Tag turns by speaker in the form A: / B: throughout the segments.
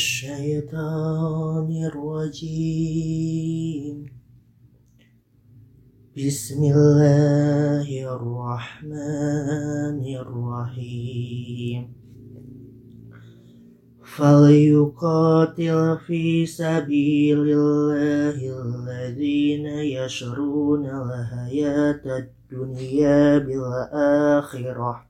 A: الشيطان الرجيم. بسم الله الرحمن الرحيم. فليقاتل في سبيل الله الذين يشرون الحياة الدنيا بالآخرة.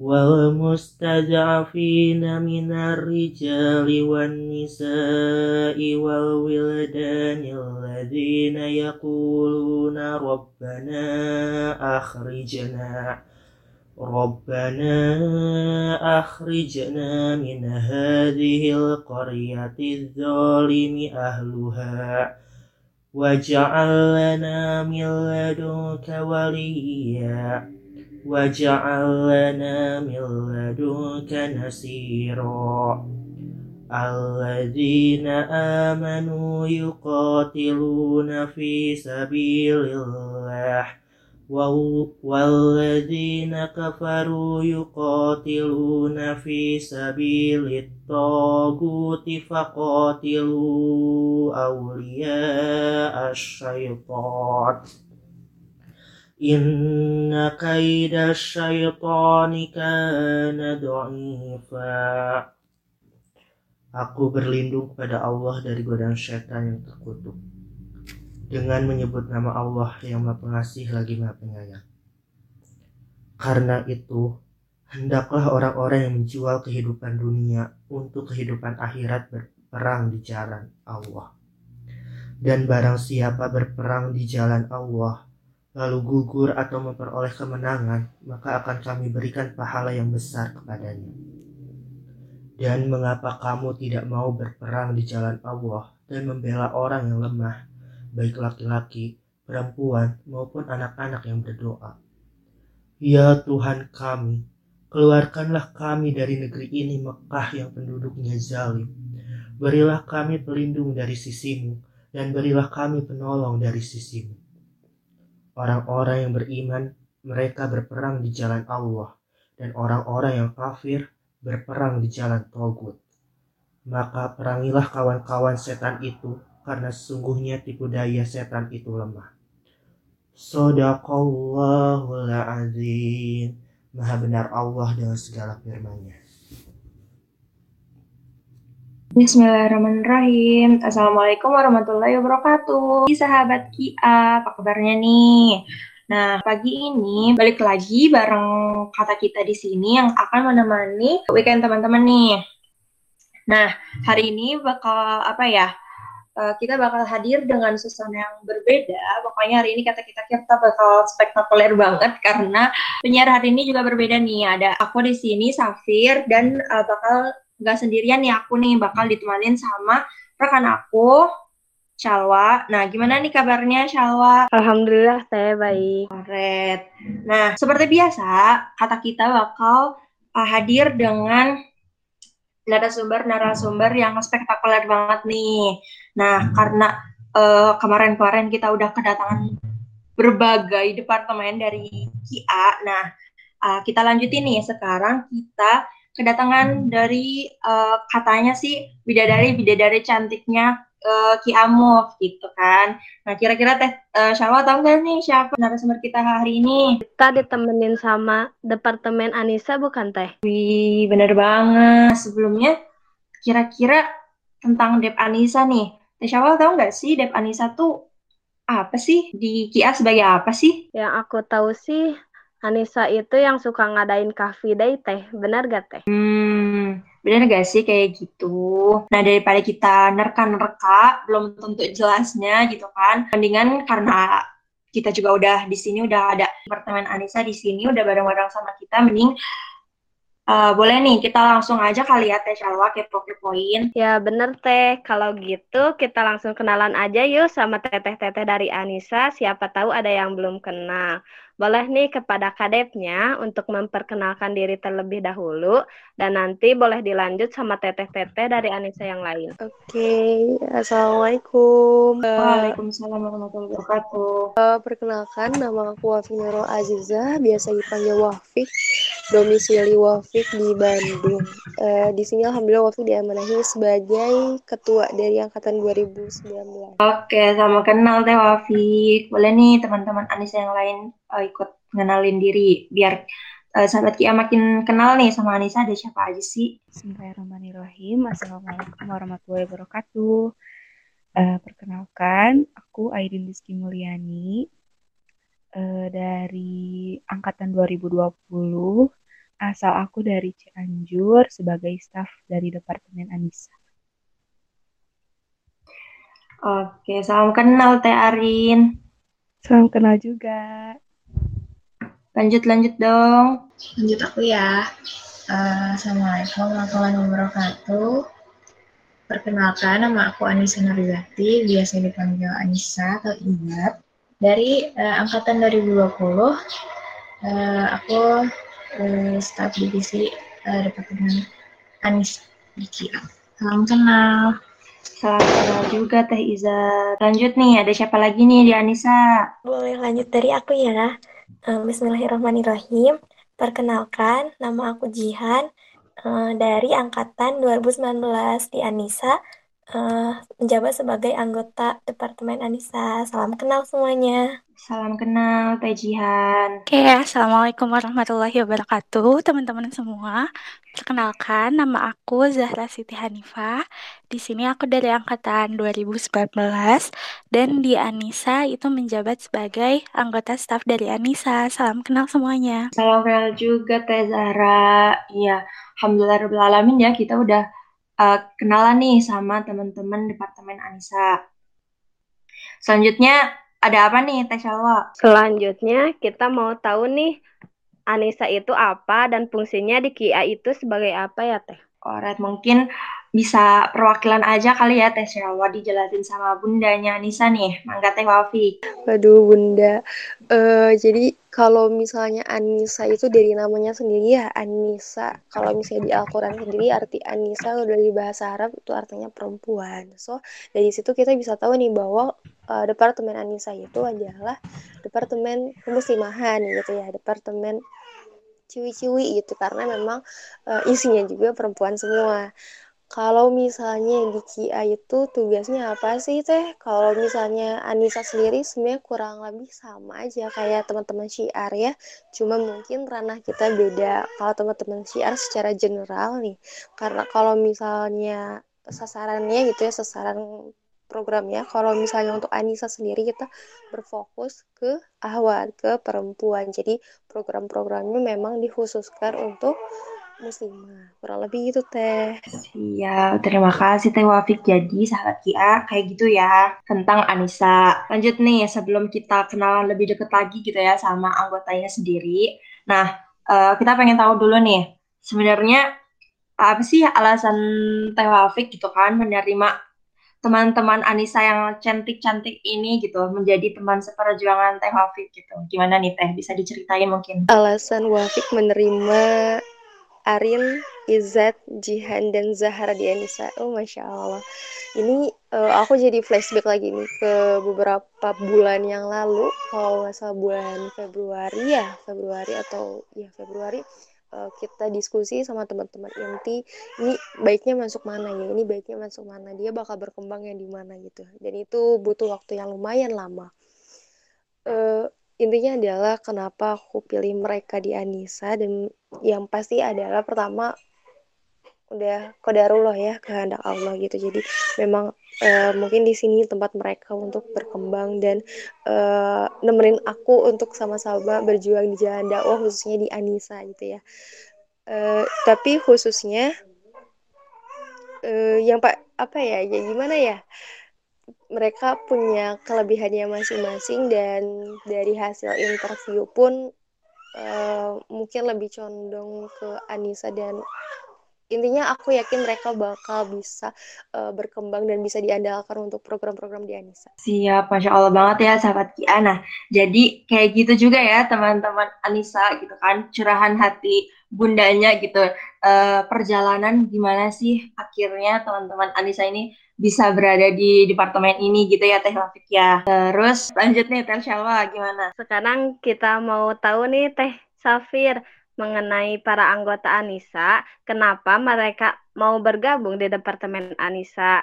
A: والمستضعفين من الرجال والنساء والولدان الذين يقولون ربنا أخرجنا ربنا أخرجنا من هذه القرية الظالم أهلها واجعل لنا من لدنك وليا. واجعل لنا من لدنك نصيرا الذين آمنوا يقاتلون في سبيل الله والذين كفروا يقاتلون في سبيل الطاغوت فقاتلوا أولياء الشيطان Inna kaida syaitani kana dha'ifa. Aku berlindung kepada Allah dari godaan syaitan yang terkutuk. Dengan menyebut nama Allah yang Maha Pengasih lagi Maha Penyayang. Karena itu, hendaklah orang-orang yang menjual kehidupan dunia untuk kehidupan akhirat berperang di jalan Allah. Dan barang siapa berperang di jalan Allah, lalu gugur atau memperoleh kemenangan, maka akan kami berikan pahala yang besar kepadanya. Dan mengapa kamu tidak mau berperang di jalan Allah dan membela orang yang lemah, baik laki-laki, perempuan, maupun anak-anak yang berdoa? Ya Tuhan kami, keluarkanlah kami dari negeri ini Mekah yang penduduknya zalim. Berilah kami pelindung dari sisimu, dan berilah kami penolong dari sisimu Orang-orang yang beriman, mereka berperang di jalan Allah, dan orang-orang yang kafir berperang di jalan Togut. Maka perangilah kawan-kawan setan itu, karena sesungguhnya tipu daya setan itu lemah. Sodaqallahul azim. Maha benar Allah dengan segala firman-Nya.
B: Bismillahirrahmanirrahim. Assalamualaikum warahmatullahi wabarakatuh. Sahabat Kia, apa kabarnya nih? Nah, pagi ini balik lagi bareng kata kita di sini yang akan menemani weekend teman-teman nih. Nah, hari ini bakal apa ya? Eh, kita bakal hadir dengan suasana yang berbeda. Pokoknya hari ini kata kita kita bakal spektakuler banget karena penyiar hari ini juga berbeda nih. Ada aku di sini, Safir, dan uh, bakal nggak sendirian nih aku nih bakal ditemanin sama rekan aku Shalwa. Nah, gimana nih kabarnya Shalwa?
C: Alhamdulillah saya baik.
B: Keren. Nah, seperti biasa, kata kita bakal uh, hadir dengan narasumber-narasumber yang spektakuler banget nih. Nah, karena uh, kemarin-kemarin kita udah kedatangan berbagai departemen dari KIA. Nah, uh, kita lanjutin nih. Sekarang kita kedatangan dari uh, katanya sih bidadari bidadari cantiknya uh, Ki Amuf gitu kan. Nah kira-kira teh uh, Syarwa tahu nggak nih siapa narasumber kita hari ini?
C: Kita ditemenin sama Departemen Anissa bukan teh?
B: Wih bener banget. Sebelumnya kira-kira tentang Dep Anissa nih. Teh Syarwa tahu nggak sih Dep Anissa tuh apa sih di Kia sebagai apa sih?
C: Yang aku tahu sih Anissa itu yang suka ngadain coffee day teh, benar gak teh?
B: Hmm, benar gak sih kayak gitu? Nah daripada kita nerka-nerka, belum tentu jelasnya gitu kan. Mendingan karena kita juga udah di sini udah ada apartemen Anissa di sini udah bareng-bareng sama kita, mending Uh, boleh nih, kita langsung aja kali ya Teh Shalwa kepo-kepoin.
C: Ya bener Teh, kalau gitu kita langsung kenalan aja yuk sama teteh-teteh dari Anissa, siapa tahu ada yang belum kenal. Boleh nih kepada kadepnya untuk memperkenalkan diri terlebih dahulu, dan nanti boleh dilanjut sama teteh-teteh dari Anissa yang lain.
D: Oke, okay. Assalamualaikum.
B: Waalaikumsalam warahmatullahi wabarakatuh.
D: Uh, perkenalkan, nama aku Wafi Nurul Azizah, biasa dipanggil Wafik domisili Wafik di Bandung. Uh, di sini alhamdulillah Wafik diamanahi sebagai ketua dari angkatan 2019.
B: Oke, sama kenal Teh Wafik. Boleh nih teman-teman Anissa yang lain uh, ikut mengenalin diri biar uh, sahabat Kia makin kenal nih sama Anissa ada siapa aja sih?
E: Bismillahirrahmanirrahim. Assalamualaikum warahmatullahi wabarakatuh. Uh, perkenalkan, aku Airin Rizky Mulyani, uh, dari angkatan 2020 asal aku dari Cianjur sebagai staf dari Departemen Anissa.
B: Oke, salam kenal Teh Arin.
E: Salam kenal juga.
B: Lanjut lanjut dong.
F: Lanjut aku ya. Uh, Assalamualaikum warahmatullahi wabarakatuh. Perkenalkan, nama aku Anissa Nuriyati, biasa dipanggil Anissa atau Ingat. Dari uh, angkatan 2020, uh, aku uh, staf divisi uh, Departemen Anis di Kia. Salam kenal.
B: Salam kenal juga Teh Iza. Lanjut nih, ada siapa lagi nih di Anissa?
G: Boleh lanjut dari aku ya. Uh, Bismillahirrahmanirrahim. Perkenalkan, nama aku Jihan uh, dari angkatan 2019 di Anissa uh, menjabat sebagai anggota Departemen Anissa. Salam kenal semuanya.
B: Salam kenal, Teh Jihan.
H: Oke, Assalamualaikum warahmatullahi wabarakatuh, teman-teman semua. Perkenalkan, nama aku Zahra Siti Hanifah. Di sini aku dari angkatan 2019 dan di Anissa itu menjabat sebagai anggota staf dari Anissa. Salam kenal semuanya.
B: Salam kenal juga Teh Zahra. Iya, alhamdulillah ya kita udah uh, kenalan nih sama teman-teman Departemen Anissa. Selanjutnya ada apa nih Teh Shalwa?
C: Selanjutnya kita mau tahu nih Anissa itu apa dan fungsinya di KIA itu sebagai apa ya Teh?
B: Alright, mungkin bisa perwakilan aja kali ya Teh Shalwa dijelasin sama bundanya Anissa nih. Mangga Teh Wafi.
D: Waduh bunda, uh, jadi kalau misalnya Anissa itu dari namanya sendiri ya Anissa. Kalau misalnya di Al-Quran sendiri arti Anissa dari bahasa Arab itu artinya perempuan. So dari situ kita bisa tahu nih bahwa uh, Departemen Anissa itu adalah Departemen Pemuslimahan gitu ya, Departemen ciwi-ciwi gitu karena memang uh, isinya juga perempuan semua. Kalau misalnya di KIA itu tugasnya apa sih teh? Kalau misalnya Anissa sendiri sebenarnya kurang lebih sama aja kayak teman-teman syiar ya. Cuma mungkin ranah kita beda. Kalau teman-teman syiar secara general nih, karena kalau misalnya sasarannya gitu ya, sasaran programnya. Kalau misalnya untuk Anissa sendiri kita berfokus ke ahwat, ke perempuan. Jadi program-programnya memang dikhususkan untuk muslimah. Kurang lebih gitu teh.
B: Iya, terima kasih Teh Wafik. Jadi sahabat Kia kayak gitu ya tentang Anissa. Lanjut nih, sebelum kita kenalan lebih deket lagi gitu ya sama anggotanya sendiri. Nah, uh, kita pengen tahu dulu nih, sebenarnya apa sih alasan Teh Wafik gitu kan menerima teman-teman Anissa yang cantik-cantik ini gitu menjadi teman seperjuangan Teh Wafik gitu. Gimana nih Teh? Bisa diceritain mungkin?
D: Alasan Wafik menerima Arin, Izzat, Jihan, dan Zahra di Anissa. Oh, Masya Allah. Ini uh, aku jadi flashback lagi nih ke beberapa bulan yang lalu. Kalau nggak salah bulan Februari ya, Februari atau ya Februari uh, kita diskusi sama teman-teman inti ini baiknya masuk mana ya ini baiknya masuk mana dia bakal berkembang yang di mana gitu. Dan itu butuh waktu yang lumayan lama. Uh, intinya adalah kenapa aku pilih mereka di Anissa dan yang pasti adalah pertama udah kodarullah ya kehendak Allah gitu. Jadi memang uh, mungkin di sini tempat mereka untuk berkembang dan uh, nemenin aku untuk sama-sama berjuang di jalan dakwah khususnya di Anissa gitu ya. Uh, tapi khususnya uh, yang pak apa ya ya gimana ya? Mereka punya kelebihannya masing-masing dan dari hasil interview pun uh, mungkin lebih condong ke Anissa dan intinya aku yakin mereka bakal bisa uh, berkembang dan bisa diandalkan untuk program-program di Anissa.
B: Siap, Masya Allah banget ya sahabat Kia. Nah, jadi kayak gitu juga ya teman-teman Anissa gitu kan, curahan hati bundanya gitu. Uh, perjalanan gimana sih akhirnya teman-teman Anissa ini bisa berada di departemen ini gitu ya Teh Wafik ya. Terus lanjut nih Teh Shalwa gimana?
C: Sekarang kita mau tahu nih Teh Safir mengenai para anggota Anissa, kenapa mereka mau bergabung di Departemen Anissa.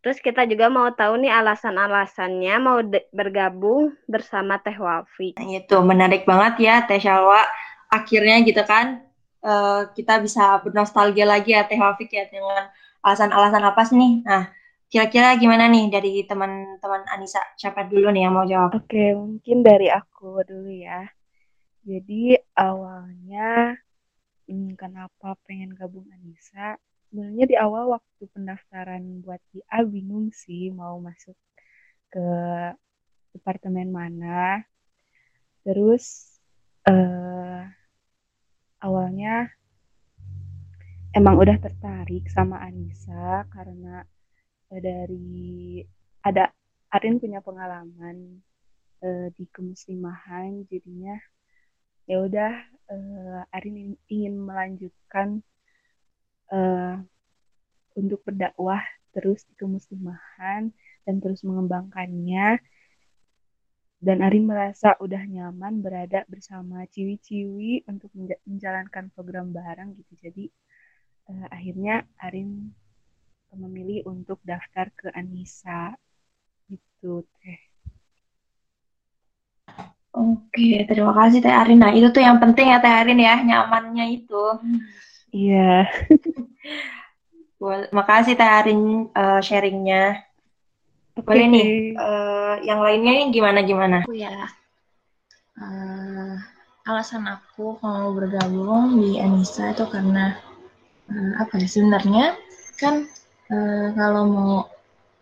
C: Terus kita juga mau tahu nih alasan-alasannya mau bergabung bersama Teh Wafi.
B: Nah, itu menarik banget ya Teh Shalwa. Akhirnya gitu kan uh, kita bisa bernostalgia lagi ya Teh Wafi ya dengan alasan-alasan apa sih nih. Nah, kira-kira gimana nih dari teman-teman Anissa? Siapa dulu nih yang mau jawab?
E: Oke, mungkin dari aku dulu ya. Jadi awalnya hmm, kenapa pengen gabung Anissa? Sebenarnya di awal waktu pendaftaran buat IA bingung sih mau masuk ke departemen mana. Terus uh, awalnya emang udah tertarik sama Anissa karena uh, dari ada Arin punya pengalaman uh, di kemuslimahan jadinya ya udah uh, Arin ingin melanjutkan uh, untuk berdakwah terus di kemuslimahan dan terus mengembangkannya. Dan Arin merasa udah nyaman berada bersama ciwi-ciwi untuk menjalankan program bareng gitu. Jadi uh, akhirnya Arin memilih untuk daftar ke Anissa gitu teh
B: Oke, terima kasih Teh Arin. Nah, itu tuh yang penting ya Teh Arin ya, nyamannya itu.
E: Iya.
B: Yeah. Makasih Teh Arin uh, sharingnya. Boleh nih, uh, yang lainnya gimana-gimana?
F: Aku ya, uh, alasan aku mau bergabung di Anissa itu karena uh, apa ya sebenarnya kan uh, kalau mau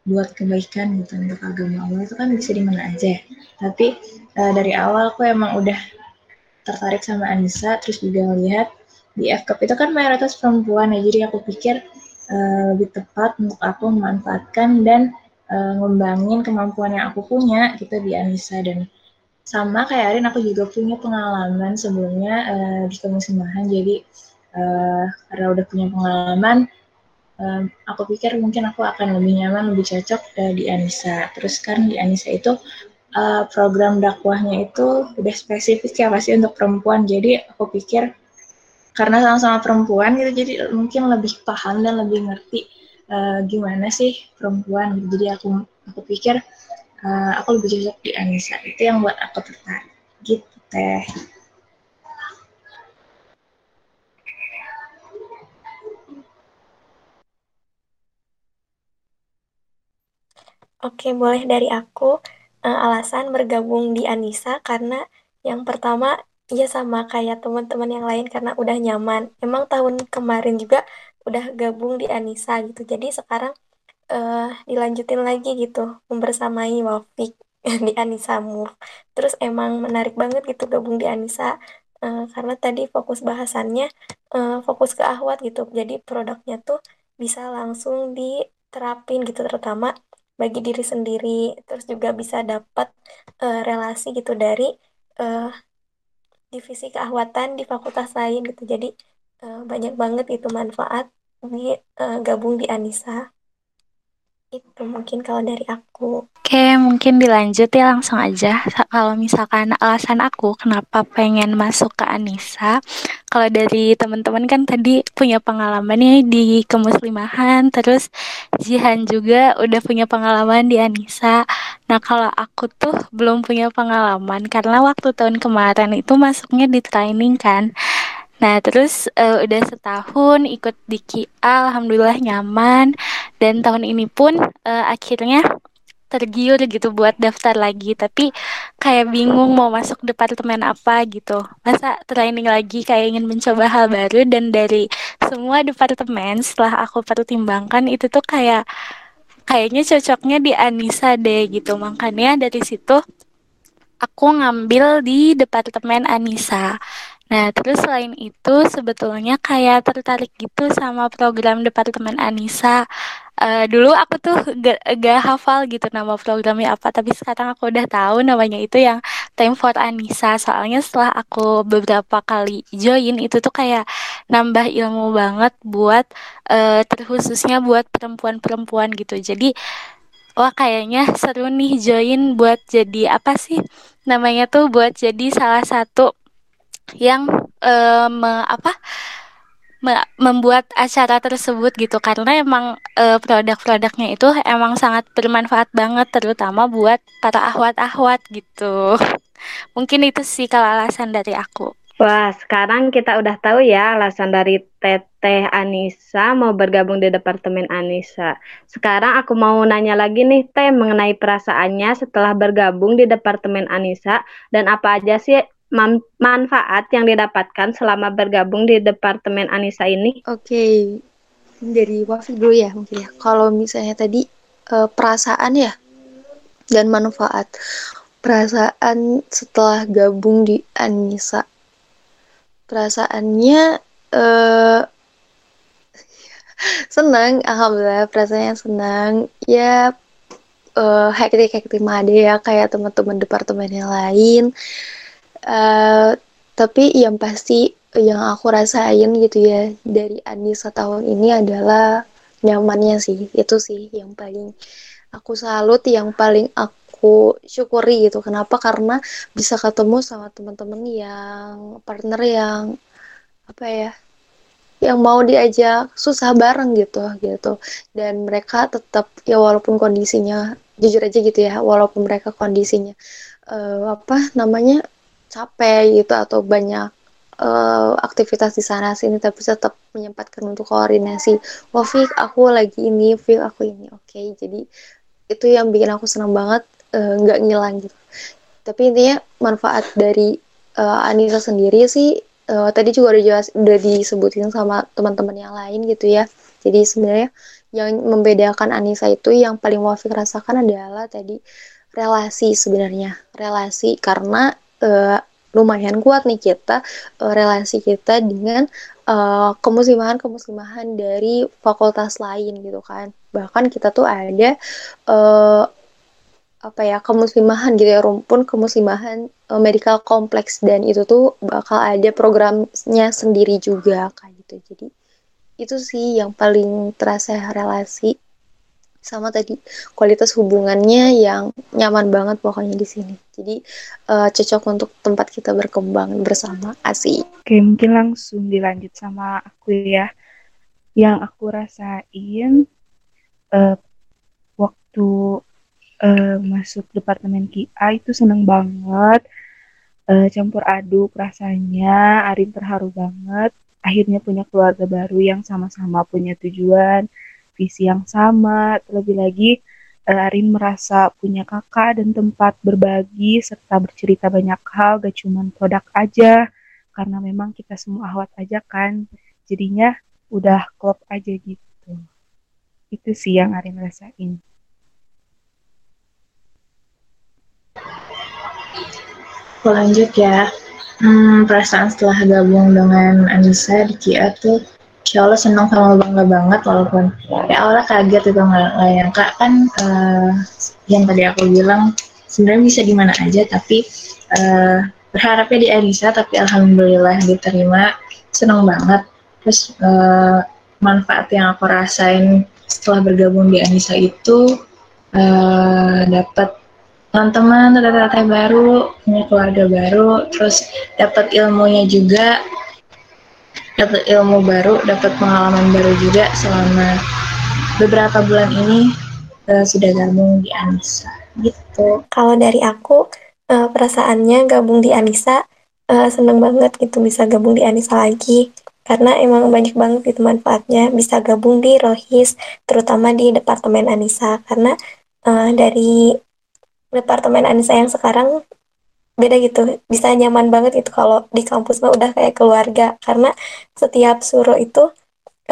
F: buat kebaikan gitu untuk agama Allah itu kan bisa di mana aja. Tapi uh, dari awal aku emang udah tertarik sama Anissa, terus juga lihat di FKP itu kan mayoritas perempuan ya, jadi aku pikir uh, lebih tepat untuk aku memanfaatkan dan uh, ngembangin kemampuan yang aku punya gitu di Anissa. Dan sama kayak Arin aku juga punya pengalaman sebelumnya uh, di kemuslimahan jadi uh, karena udah punya pengalaman um, aku pikir mungkin aku akan lebih nyaman, lebih cocok uh, di Anissa. Terus kan di Anissa itu uh, program dakwahnya itu udah spesifik ya pasti untuk perempuan. Jadi aku pikir karena sama-sama perempuan gitu, jadi mungkin lebih paham dan lebih ngerti uh, gimana sih perempuan. Gitu. Jadi aku aku pikir uh, aku lebih cocok di Anissa. Itu yang buat aku tertarik. Gitu teh.
G: Oke, boleh dari aku uh, alasan bergabung di Anissa karena yang pertama ya sama kayak teman-teman yang lain karena udah nyaman. Emang tahun kemarin juga udah gabung di Anissa gitu. Jadi sekarang uh, dilanjutin lagi gitu membersamai Wafik di Anissa Move. Terus emang menarik banget gitu gabung di Anissa uh, karena tadi fokus bahasannya uh, fokus ke ahwat gitu. Jadi produknya tuh bisa langsung diterapin gitu terutama bagi diri sendiri terus juga bisa dapat uh, relasi gitu dari uh, divisi keahwatan di fakultas lain gitu. Jadi uh, banyak banget itu manfaat di uh, gabung di Anissa itu mungkin kalau dari aku.
H: Oke, mungkin dilanjut ya langsung aja. Kalau misalkan alasan aku kenapa pengen masuk ke Anissa, kalau dari teman-teman kan tadi punya pengalaman nih di kemuslimahan, terus Jihan juga udah punya pengalaman di Anissa. Nah, kalau aku tuh belum punya pengalaman karena waktu tahun kemarin itu masuknya di training kan. Nah, terus uh, udah setahun ikut di KIA, alhamdulillah nyaman. Dan tahun ini pun uh, akhirnya tergiur gitu buat daftar lagi. Tapi kayak bingung mau masuk departemen apa gitu. Masa training lagi kayak ingin mencoba hal baru dan dari semua departemen setelah aku pertimbangkan itu tuh kayak kayaknya cocoknya di Anissa deh gitu. Makanya dari situ aku ngambil di Departemen Anissa. Nah, terus selain itu sebetulnya kayak tertarik gitu sama program Departemen Anissa. Uh, dulu aku tuh gak, gak hafal gitu nama programnya apa, tapi sekarang aku udah tahu namanya itu yang Time for Anissa. Soalnya setelah aku beberapa kali join itu tuh kayak nambah ilmu banget buat uh, terkhususnya buat perempuan-perempuan gitu. Jadi wah kayaknya seru nih join buat jadi apa sih namanya tuh buat jadi salah satu yang uh, me, apa me, membuat acara tersebut gitu karena emang uh, produk-produknya itu emang sangat bermanfaat banget terutama buat para ahwat-ahwat gitu. Mungkin itu sih kalau alasan dari aku.
C: Wah, sekarang kita udah tahu ya alasan dari Teteh Anissa mau bergabung di Departemen Anissa. Sekarang aku mau nanya lagi nih Teh mengenai perasaannya setelah bergabung di Departemen Anissa dan apa aja sih manfaat yang didapatkan selama bergabung di Departemen Anissa ini?
D: Oke, okay. dari Wafi dulu ya mungkin ya. Kalau misalnya tadi uh, perasaan ya dan manfaat. Perasaan setelah gabung di Anissa. Perasaannya uh, senang, alhamdulillah perasaannya senang. Ya uh, hektik-hektik ada ya kayak teman-teman departemen yang lain tapi yang pasti yang aku rasain gitu ya dari Anissa tahun ini adalah nyamannya sih itu sih yang paling aku salut yang paling aku syukuri gitu. Kenapa? Karena bisa ketemu sama teman-teman yang partner yang apa ya yang mau diajak susah bareng gitu gitu. Dan mereka tetap ya walaupun kondisinya jujur aja gitu ya walaupun mereka kondisinya uh, apa namanya capek gitu atau banyak uh, aktivitas di sana sini tapi tetap menyempatkan untuk koordinasi. Wah Fik aku lagi ini Fik aku ini. Oke okay, jadi itu yang bikin aku senang banget eh, nggak uh, ngilang gitu. Tapi intinya manfaat dari uh, Anissa sendiri sih uh, tadi juga udah jelas udah disebutin sama teman-teman yang lain gitu ya. Jadi sebenarnya yang membedakan Anissa itu yang paling Wafik rasakan adalah tadi relasi sebenarnya. Relasi karena uh, lumayan kuat nih kita uh, relasi kita dengan uh, kemuslimahan-kemuslimahan dari fakultas lain gitu kan. Bahkan kita tuh ada uh, apa ya kemuslimahan gitu ya rumpun kemuslimahan uh, medical kompleks dan itu tuh bakal ada programnya sendiri juga kayak gitu. Jadi itu sih yang paling terasa relasi sama tadi kualitas hubungannya yang nyaman banget pokoknya di sini. Jadi uh, cocok untuk tempat kita berkembang bersama asik.
E: Oke, mungkin langsung dilanjut sama aku ya. Yang aku rasain uh, waktu uh, masuk departemen KIA itu seneng banget. Uh, campur aduk rasanya, Arin terharu banget. Akhirnya punya keluarga baru yang sama-sama punya tujuan visi yang sama, terlebih lagi uh, Arin merasa punya kakak dan tempat berbagi serta bercerita banyak hal, gak cuma produk aja, karena memang kita semua ahwat aja kan, jadinya udah klop aja gitu. Itu sih yang Arin rasain.
F: Lanjut ya, hmm, perasaan setelah gabung dengan Anissa di Kia tuh insya Allah senang sama bangga banget walaupun ya awalnya kaget itu nggak nyangka. Kan uh, yang tadi aku bilang sebenarnya bisa di mana aja tapi uh, berharapnya di Elisa tapi alhamdulillah diterima. Senang banget. Terus uh, manfaat yang aku rasain setelah bergabung di Anissa itu uh, dapat teman-teman tete-tete baru punya keluarga baru terus dapat ilmunya juga dapat ilmu baru, dapat pengalaman baru juga selama beberapa bulan ini uh, sudah gabung di Anissa gitu.
G: Kalau dari aku uh, perasaannya gabung di Anissa uh, seneng banget gitu bisa gabung di Anissa lagi karena emang banyak banget gitu manfaatnya bisa gabung di Rohis terutama di Departemen Anissa karena uh, dari Departemen Anissa yang sekarang beda gitu. Bisa nyaman banget itu kalau di kampus mah udah kayak keluarga. Karena setiap suruh itu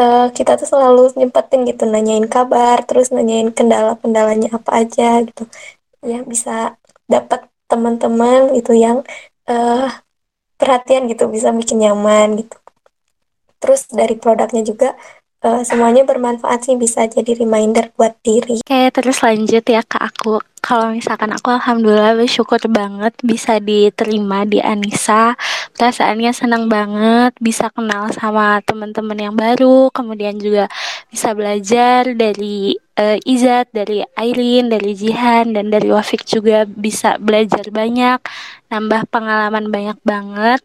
G: uh, kita tuh selalu nyempetin gitu nanyain kabar terus nanyain kendala-kendalanya apa aja gitu. Ya bisa dapat teman-teman gitu yang uh, perhatian gitu bisa bikin nyaman gitu. Terus dari produknya juga uh, semuanya bermanfaat sih bisa jadi reminder buat diri.
H: Oke, terus lanjut ya ke aku. Kalau misalkan aku alhamdulillah bersyukur banget bisa diterima di Anissa. Perasaannya senang banget bisa kenal sama teman-teman yang baru, kemudian juga bisa belajar dari uh, Izat, dari Aileen, dari Jihan dan dari Wafik juga bisa belajar banyak, nambah pengalaman banyak banget.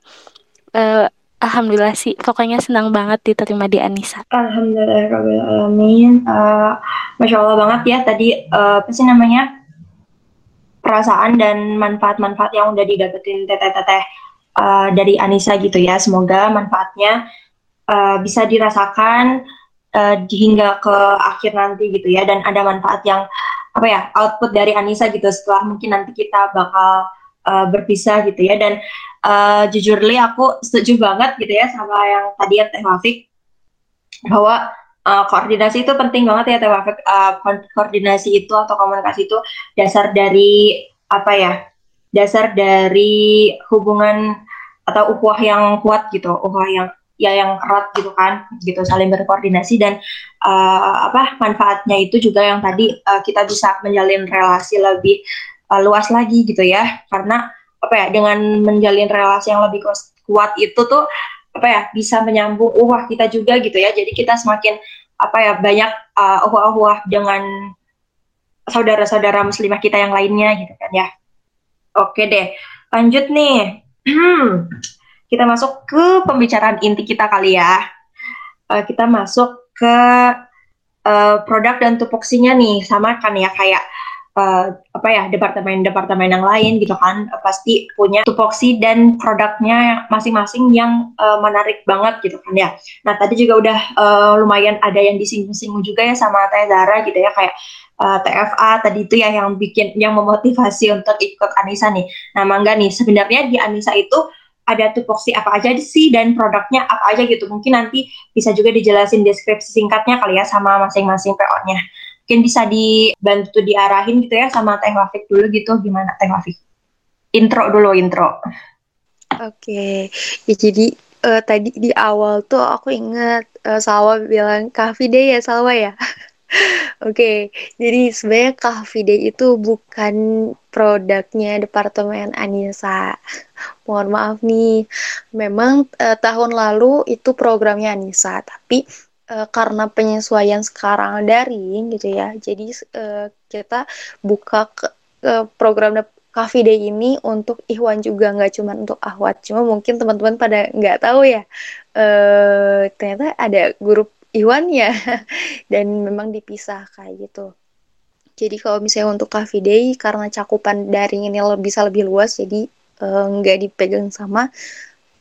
H: Uh, Alhamdulillah sih, pokoknya senang banget diterima di Anissa.
B: Alhamdulillah, Uh, Masya Allah banget ya tadi uh, apa sih namanya perasaan dan manfaat-manfaat yang udah didapetin teteh-teteh uh, dari Anissa gitu ya. Semoga manfaatnya uh, bisa dirasakan uh, hingga ke akhir nanti gitu ya dan ada manfaat yang apa ya output dari Anissa gitu setelah mungkin nanti kita bakal uh, berpisah gitu ya dan uh, jujur li aku setuju banget gitu ya sama yang tadi ya Teh Wafik bahwa uh, koordinasi itu penting banget ya Teh Wafik uh, koordinasi itu atau komunikasi itu dasar dari apa ya dasar dari hubungan atau ukhuwah yang kuat gitu ukhuwah yang ya yang erat gitu kan gitu saling berkoordinasi dan uh, apa manfaatnya itu juga yang tadi uh, kita bisa menjalin relasi lebih uh, luas lagi gitu ya. Karena apa ya dengan menjalin relasi yang lebih kuat itu tuh apa ya bisa menyambung uhwah kita juga gitu ya. Jadi kita semakin apa ya banyak uh, uhwah-uhwah dengan saudara-saudara muslimah kita yang lainnya gitu kan ya. Oke deh lanjut nih. Kita masuk ke pembicaraan inti kita kali ya. Uh, kita masuk ke uh, produk dan tupoksinya nih sama kan ya kayak uh, apa ya departemen-departemen yang lain gitu kan uh, pasti punya tupoksi dan produknya masing-masing yang uh, menarik banget gitu kan ya. Nah tadi juga udah uh, lumayan ada yang disinggung-singgung juga ya sama Teh Zara gitu ya kayak uh, TFA tadi itu ya yang bikin yang memotivasi untuk ikut Anissa nih. Nah mangga nih sebenarnya di Anissa itu ada tupoksi apa aja sih dan produknya apa aja gitu. Mungkin nanti bisa juga dijelasin deskripsi singkatnya kali ya sama masing-masing PO-nya mungkin bisa dibantu diarahin gitu ya sama Teh Wafik dulu gitu gimana Teh Wafik? Intro dulu intro.
D: Oke, ya jadi uh, tadi di awal tuh aku ingat uh, Salwa bilang Cafe Day ya Salwa ya. Oke, okay, jadi sebenarnya Day itu bukan produknya Departemen Anissa. Mohon maaf nih, memang uh, tahun lalu itu programnya Anissa, tapi uh, karena penyesuaian sekarang daring gitu ya. Jadi uh, kita buka ke, uh, program Cafe Day ini untuk Ikhwan juga nggak cuma untuk Ahwat. Cuma mungkin teman-teman pada nggak tahu ya uh, ternyata ada grup Ikhwan ya. Dan memang dipisah kayak gitu. Jadi kalau misalnya untuk Cafe Day karena cakupan daring ini bisa lebih luas jadi nggak uh, dipegang sama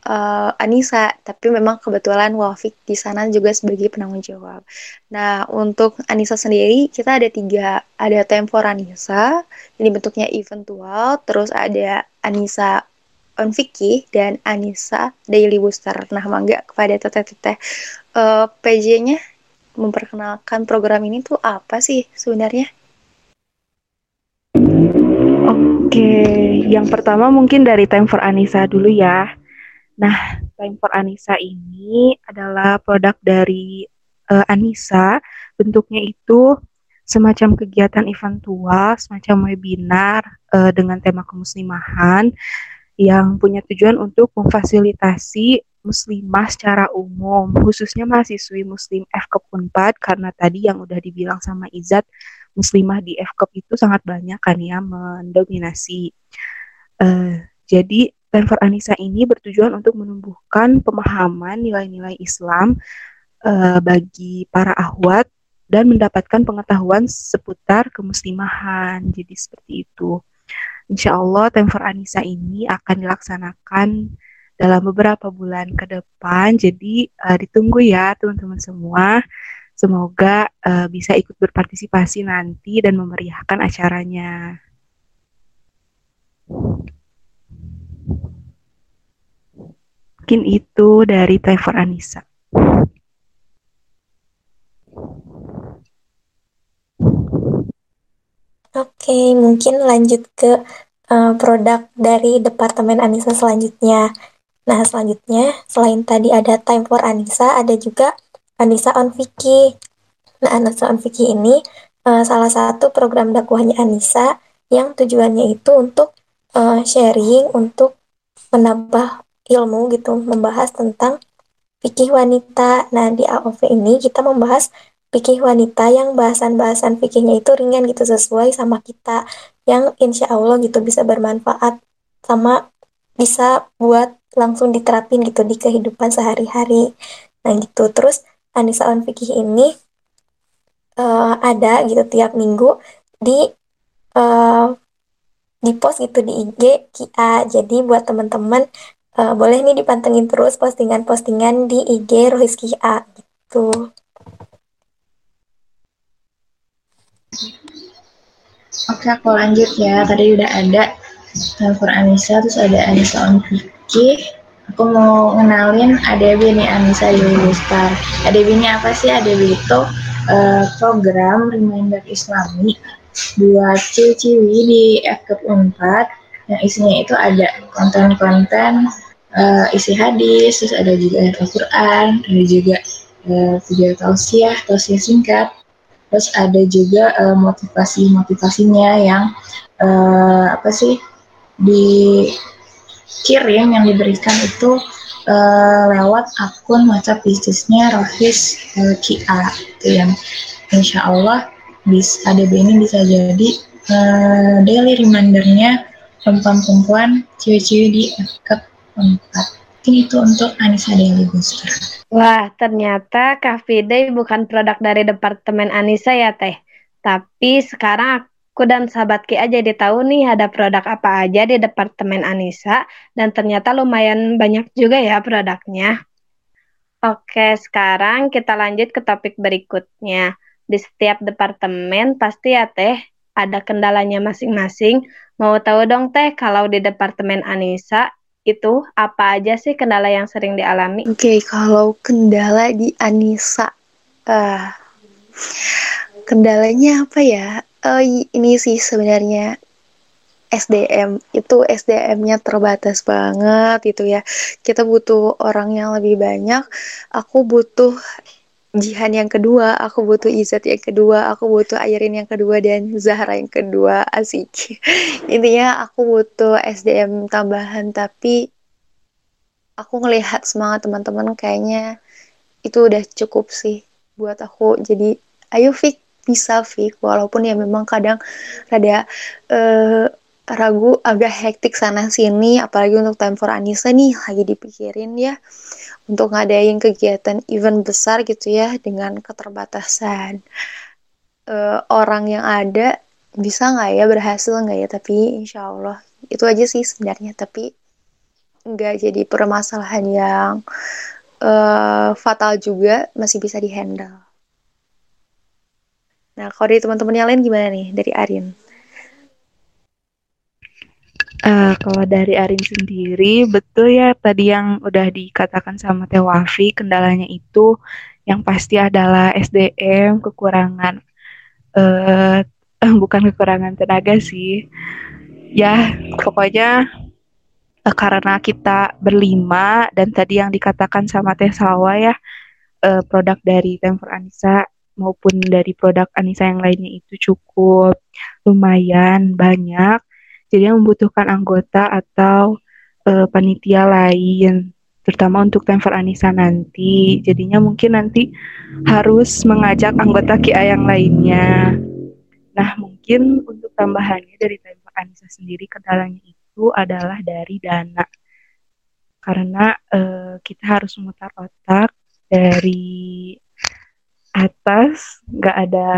D: uh, Anissa, tapi memang kebetulan Wafik di sana juga sebagai penanggung jawab. Nah, untuk Anissa sendiri kita ada tiga, ada Time for Anissa, ini bentuknya eventual, terus ada Anissa on Vicky dan Anissa Daily Booster. Nah, mangga kepada teteh-teteh uh, PJ-nya memperkenalkan program ini tuh apa sih sebenarnya?
E: Oke, yang pertama mungkin dari Time for Anissa dulu ya. Nah, Time for Anissa ini adalah produk dari uh, Anissa. Bentuknya itu semacam kegiatan eventual, semacam webinar uh, dengan tema kemuslimahan yang punya tujuan untuk memfasilitasi muslimah secara umum, khususnya mahasiswi muslim FKUP Unpad karena tadi yang udah dibilang sama Izat, muslimah di FKUP itu sangat banyak kan ya mendominasi. Uh, jadi Stanford Anissa ini bertujuan untuk menumbuhkan pemahaman nilai-nilai Islam uh, bagi para ahwat dan mendapatkan pengetahuan seputar kemuslimahan. Jadi seperti itu. Insya Allah Stanford Anissa ini akan dilaksanakan dalam beberapa bulan ke depan. Jadi uh, ditunggu ya teman-teman semua. Semoga uh, bisa ikut berpartisipasi nanti dan memeriahkan acaranya. Mungkin itu dari Trevor Anissa.
G: Oke, mungkin lanjut ke uh, produk dari Departemen Anissa selanjutnya. Nah, selanjutnya, selain tadi ada Time for Anissa, ada juga Anissa on Vicky. Nah, Anissa on Vicky ini uh, salah satu program dakwahnya Anissa yang tujuannya itu untuk uh, sharing, untuk menambah ilmu gitu, membahas tentang fikih wanita. Nah, di AOV ini kita membahas fikih wanita yang bahasan-bahasan fikihnya itu ringan gitu sesuai sama kita yang insya Allah gitu bisa bermanfaat sama bisa buat langsung diterapin gitu di kehidupan sehari-hari. Nah gitu. Terus Anissa on Fikih ini uh, ada gitu tiap minggu di uh, di post gitu di IG Kia. Jadi buat teman-teman uh, boleh nih dipantengin terus postingan-postingan di IG Rohis Kia gitu.
F: Oke, aku lanjut ya. Tadi udah ada Tanfur Anissa, terus ada Anissa on Vicky. Aku mau ngenalin ADB nih Anissa Yulustar. ADB ini apa sih? ADB itu uh, program Reminder Islami buat ciwi-ciwi di FKUP 4 yang isinya itu ada konten-konten uh, isi hadis, terus ada juga ayat Al-Quran, ada juga uh, video tausiah, tausiah singkat, terus ada juga uh, motivasi-motivasinya yang uh, apa sih dikirim yang diberikan itu uh, lewat akun WhatsApp bisnisnya Rohis uh, Kia itu yang insya Allah bis ADB ini bisa jadi uh, daily remindernya perempuan-perempuan cewek-cewek di FK 4 ini itu untuk Anissa Daily Booster.
C: Wah, ternyata Cafe Day bukan produk dari Departemen Anissa ya, Teh. Tapi sekarang aku dan sahabat Ki aja tahu nih ada produk apa aja di Departemen Anissa dan ternyata lumayan banyak juga ya produknya. Oke, sekarang kita lanjut ke topik berikutnya. Di setiap departemen pasti ya Teh ada kendalanya masing-masing. Mau tahu dong Teh kalau di Departemen Anissa itu apa aja sih kendala yang sering dialami?
D: Oke, okay, kalau kendala di Anissa, uh, kendalanya apa ya? uh, ini sih sebenarnya SDM itu SDM-nya terbatas banget itu ya kita butuh orang yang lebih banyak aku butuh Jihan yang kedua, aku butuh Izat yang kedua, aku butuh Airin yang kedua dan Zahra yang kedua, asik. Intinya aku butuh SDM tambahan tapi aku ngelihat semangat teman-teman kayaknya itu udah cukup sih buat aku. Jadi ayo Fik bisa Fik walaupun ya memang kadang rada uh, ragu agak hektik sana sini apalagi untuk time for Anissa nih lagi dipikirin ya untuk ngadain kegiatan event besar gitu ya dengan keterbatasan. Uh, orang yang ada bisa nggak ya berhasil nggak ya? Tapi insya Allah itu aja sih sebenarnya. Tapi nggak jadi permasalahan yang uh, fatal juga masih bisa dihandle. Nah, kalau dari teman-teman yang lain gimana nih dari Arin?
E: Uh, kalau dari Arin sendiri, betul ya tadi yang udah dikatakan sama Teh Wafi, kendalanya itu yang pasti adalah SDM, kekurangan, uh, bukan kekurangan tenaga sih. Ya, pokoknya uh, karena kita berlima dan tadi yang dikatakan sama Teh Salwa ya, uh, produk dari Temper Anissa maupun dari produk Anissa yang lainnya itu cukup lumayan banyak. Jadi membutuhkan anggota atau uh, panitia lain, terutama untuk Temper Anissa nanti. Jadinya mungkin nanti harus mengajak anggota KIA yang lainnya. Nah, mungkin untuk tambahannya dari Temper Anissa sendiri kendalanya itu adalah dari dana. Karena uh, kita harus memutar otak dari atas nggak ada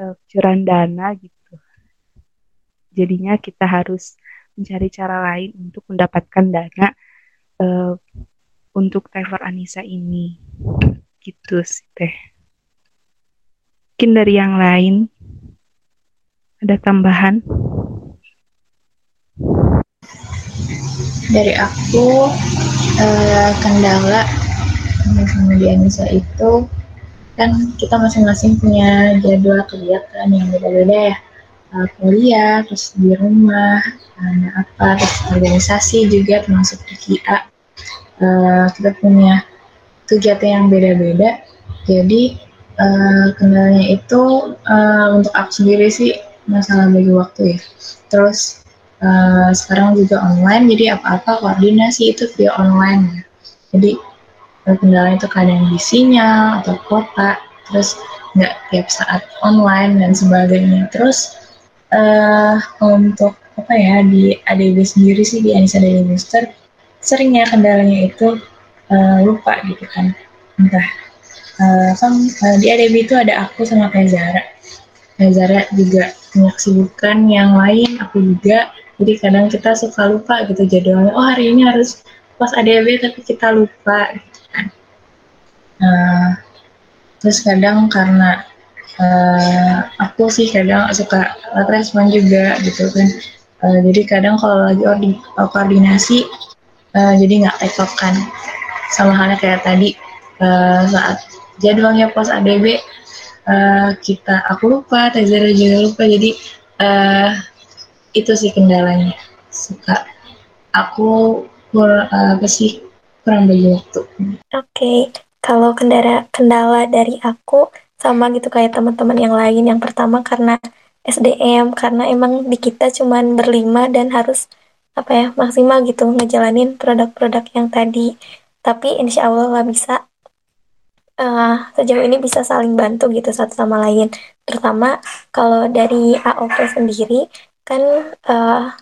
E: uh, curan dana gitu jadinya kita harus mencari cara lain untuk mendapatkan dana uh, untuk Trevor Anissa ini. Gitu sih teh. Mungkin dari yang lain ada tambahan?
F: Dari aku uh, kendala sama di Anissa itu kan kita masing-masing punya jadwal kegiatan yang beda-beda ya uh, kuliah, terus di rumah, ada apa, terus organisasi juga termasuk di KIA. Uh, kita punya kegiatan yang beda-beda, jadi uh, kendalanya itu uh, untuk aku sendiri sih masalah bagi waktu ya. Terus uh, sekarang juga online, jadi apa-apa koordinasi itu via online ya. Jadi kendala itu kadang di sinyal atau kuota, terus nggak tiap saat online dan sebagainya. Terus uh, untuk apa ya di ADB sendiri sih di Anissa Daily Booster seringnya kendalanya itu uh, lupa gitu kan. Entah uh, kan uh, di ADB itu ada aku sama kayak Zara. Juga punya kesibukan yang lain aku juga. Jadi kadang kita suka lupa gitu jadwalnya. Oh hari ini harus pas ADB tapi kita lupa gitu kan. Uh, terus kadang karena uh, aku sih kadang suka respon juga gitu kan uh, jadi kadang kalau lagi ordi, koordinasi uh, jadi nggak tektokan sama halnya kayak tadi uh, saat jadwalnya pos ADB uh, kita aku lupa Tezera juga lupa jadi uh, itu sih kendalanya suka aku kur, uh, sih kurang bagi waktu.
G: Oke, okay. kalau kendala kendala dari aku sama gitu kayak teman-teman yang lain. Yang pertama karena SDM, karena emang di kita cuman berlima dan harus apa ya maksimal gitu ngejalanin produk-produk yang tadi. Tapi insya Allah lah bisa uh, sejauh ini bisa saling bantu gitu satu sama lain. Terutama kalau dari AOP sendiri kan uh,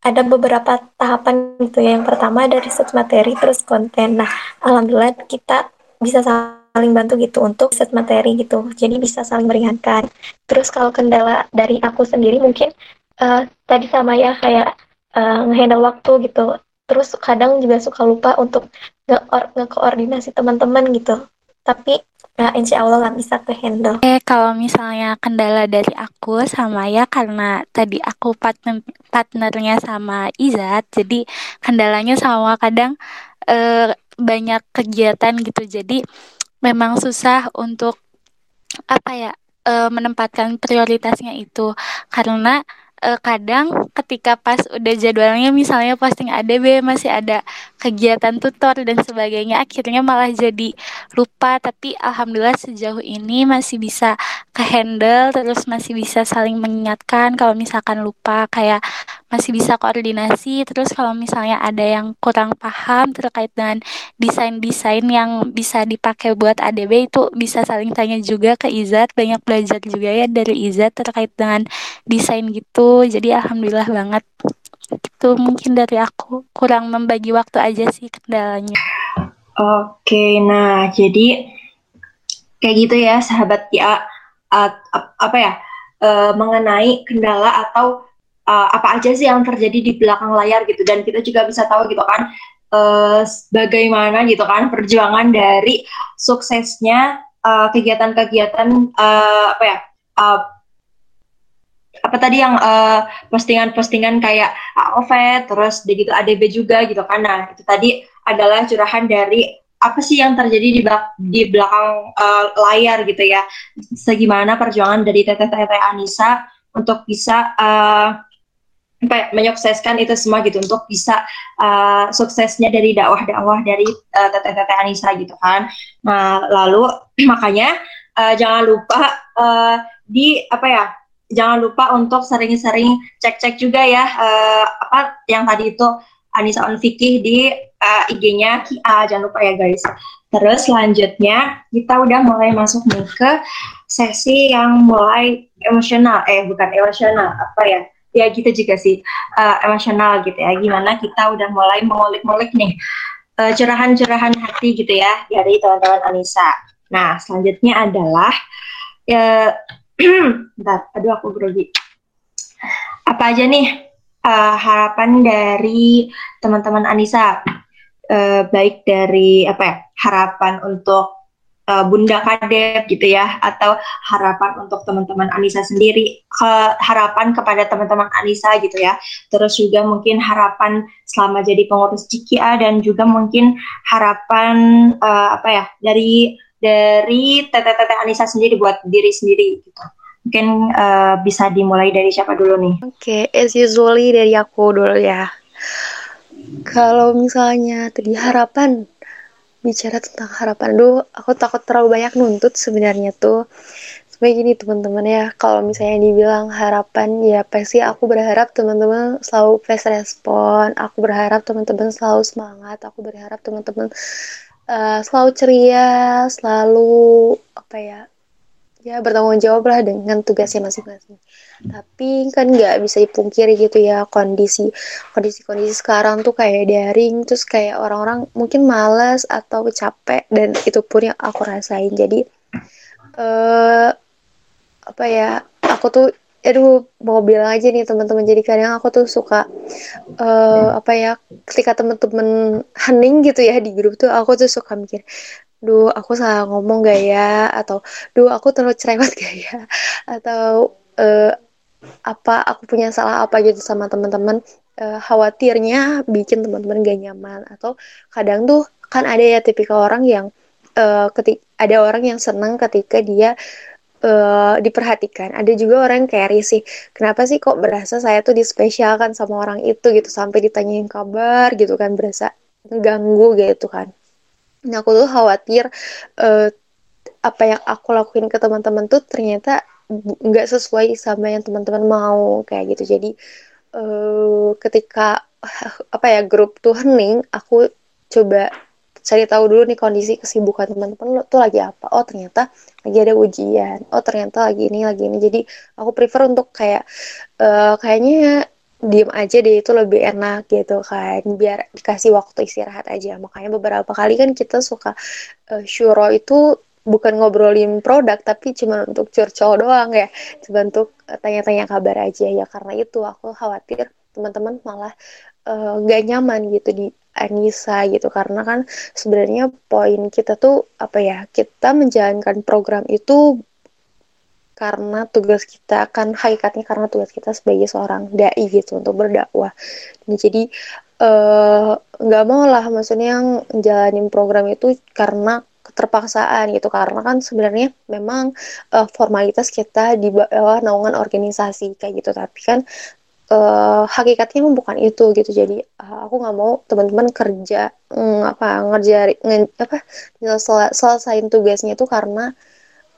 G: ada beberapa tahapan gitu ya. Yang pertama dari set materi terus konten. Nah, alhamdulillah kita bisa saling bantu gitu untuk set materi gitu. Jadi bisa saling meringankan. Terus kalau kendala dari aku sendiri mungkin uh, tadi sama ya kayak uh, ngehandle waktu gitu. Terus kadang juga suka lupa untuk nge-koordinasi teman-teman gitu. Tapi ya insya Allah lah bisa ke handle.
H: Eh kalau misalnya kendala dari aku sama ya karena tadi aku partner partnernya sama Izat, jadi kendalanya sama kadang eh, banyak kegiatan gitu. Jadi memang susah untuk apa ya eh, menempatkan prioritasnya itu. Karena uh, kadang ketika pas udah jadwalnya misalnya posting ADB masih ada kegiatan tutor dan sebagainya akhirnya malah jadi lupa. Tapi alhamdulillah sejauh ini masih bisa ke handle terus masih bisa saling mengingatkan kalau misalkan lupa kayak masih bisa koordinasi. Terus kalau misalnya ada yang kurang paham terkait dengan desain-desain yang bisa dipakai buat ADB itu bisa saling tanya juga ke Izat banyak belajar juga ya dari Izat terkait dengan desain gitu jadi alhamdulillah banget. Itu mungkin dari aku kurang membagi waktu aja sih kendalanya.
B: Oke nah jadi kayak gitu ya sahabat ya. Uh, apa ya uh, mengenai kendala atau uh, apa aja sih yang terjadi di belakang layar gitu. Dan kita juga bisa tahu gitu kan uh, bagaimana gitu kan perjuangan dari suksesnya kegiatan-kegiatan uh, apa ya uh, apa tadi yang postingan-postingan uh, kayak AOV terus di gitu ADB juga gitu kan nah itu tadi adalah curahan dari apa sih yang terjadi di, belak di belakang uh, layar gitu ya segimana perjuangan dari Teteh Teteh Anissa untuk bisa uh, menyukseskan itu semua gitu untuk bisa uh, suksesnya dari dakwah-dakwah dari uh, teteh-teteh Anissa gitu kan. Nah, lalu makanya uh, jangan lupa uh, di apa ya? Jangan lupa untuk sering-sering cek-cek juga ya uh, apa yang tadi itu Anissa on Fikih di uh, IG-nya Kia. Jangan lupa ya guys. Terus selanjutnya kita udah mulai masuk nih ke sesi yang mulai emosional. Eh bukan emosional, apa ya? ya gitu juga sih uh, emosional gitu ya gimana kita udah mulai mengulik-ngulik nih uh, curahan-curahan hati gitu ya dari teman-teman Anissa nah selanjutnya adalah ya bentar aduh aku grogi. Apa aja nih uh, harapan dari teman-teman Anissa? Uh, baik dari apa ya harapan untuk uh, Bunda Kadep gitu ya atau harapan untuk teman-teman Anissa sendiri ke harapan kepada teman-teman Anissa gitu ya. Terus juga mungkin harapan selama jadi pengurus Cikia dan juga mungkin harapan uh, apa ya dari dari teteh-teteh Anissa sendiri buat diri sendiri gitu Mungkin uh, bisa dimulai dari siapa dulu nih?
D: Oke, okay, as usually dari aku dulu ya. Kalau misalnya tadi harapan, bicara tentang harapan, dulu aku takut terlalu banyak nuntut sebenarnya tuh. Sebenarnya gini teman-teman ya, kalau misalnya dibilang harapan, ya pasti aku berharap teman-teman selalu fast respon, aku berharap teman-teman selalu semangat, aku berharap teman-teman uh, selalu ceria, selalu apa ya, ya bertanggung jawab lah dengan tugasnya masing-masing. Tapi kan nggak bisa dipungkiri gitu ya kondisi kondisi-kondisi sekarang tuh kayak daring, terus kayak orang-orang mungkin males atau capek dan itu pun yang aku rasain. Jadi uh, apa ya, aku tuh aduh mau bilang aja nih teman-teman. Jadi kadang aku tuh suka uh, apa ya ketika teman-teman hening gitu ya di grup tuh aku tuh suka mikir duh aku salah ngomong gak ya? Atau duh aku terlalu cerewet gak ya? Atau uh, apa aku punya salah apa? gitu sama teman-teman. Uh, khawatirnya bikin teman-teman gak nyaman. Atau kadang tuh kan ada ya tipikal orang yang uh, ketik ada orang yang senang ketika dia uh, diperhatikan. Ada juga orang yang kayak risih. Kenapa sih kok berasa saya tuh dispesialkan sama orang itu gitu sampai ditanyain kabar gitu kan berasa ganggu gitu kan. Nah aku tuh khawatir uh, apa yang aku lakuin ke teman-teman tuh ternyata nggak sesuai sama yang teman-teman mau kayak gitu. Jadi uh, ketika apa ya grup tuh hening, aku coba cari tahu dulu nih kondisi kesibukan teman-teman lo tuh lagi apa. Oh ternyata lagi ada ujian. Oh ternyata lagi ini lagi ini. Jadi aku prefer untuk kayak uh, kayaknya diem aja deh itu lebih enak gitu kan. Biar dikasih waktu istirahat aja. Makanya beberapa kali kan kita suka uh, syuro itu bukan ngobrolin produk tapi cuma untuk curcol doang ya. Cuma untuk tanya-tanya kabar aja ya. Karena itu aku khawatir teman-teman malah uh, gak nyaman gitu di Anissa gitu. Karena kan sebenarnya poin kita tuh apa ya kita menjalankan program itu karena tugas kita kan hakikatnya karena tugas kita sebagai seorang dai gitu untuk berdakwah. Dan jadi eh, nggak uh, mau lah maksudnya yang jalanin program itu karena keterpaksaan gitu. Karena kan sebenarnya memang uh, formalitas kita di bawah naungan organisasi kayak gitu. Tapi kan uh, hakikatnya bukan itu gitu. Jadi uh, aku nggak mau teman-teman kerja mm, apa ngerjari nge, apa sel selesaiin tugasnya itu karena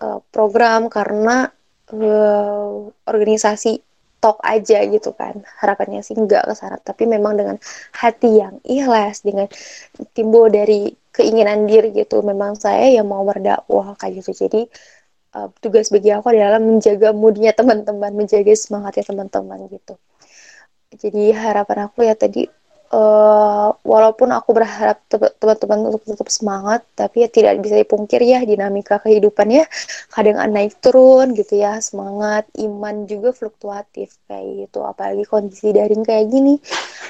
D: uh, program karena uh, organisasi tok aja gitu kan. Harapannya sih nggak ke sana. Tapi memang dengan hati yang ikhlas dengan timbul dari keinginan diri gitu memang saya yang mau berdakwah kayak gitu. Jadi uh, tugas bagi aku adalah menjaga moodnya teman-teman menjaga semangatnya teman-teman gitu jadi harapan aku ya tadi uh, walaupun aku berharap teman-teman untuk tetap semangat tapi ya tidak bisa dipungkir ya dinamika kehidupan ya kadang naik turun gitu ya semangat iman juga fluktuatif kayak gitu. Apalagi kondisi daring kayak gini